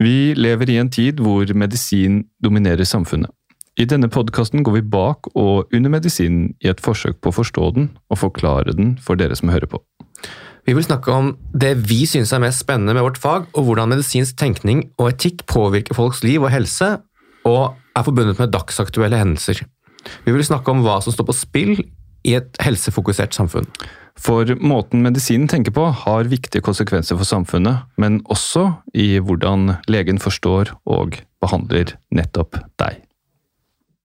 Vi lever i en tid hvor medisin dominerer samfunnet. I denne podkasten går vi bak og under medisinen i et forsøk på å forstå den og forklare den for dere som hører på. Vi vil snakke om det vi synes er mest spennende med vårt fag, og hvordan medisinsk tenkning og etikk påvirker folks liv og helse, og er forbundet med dagsaktuelle hendelser. Vi vil snakke om hva som står på spill i et helsefokusert samfunn. For måten medisinen tenker på har viktige konsekvenser for samfunnet, men også i hvordan legen forstår og behandler nettopp deg.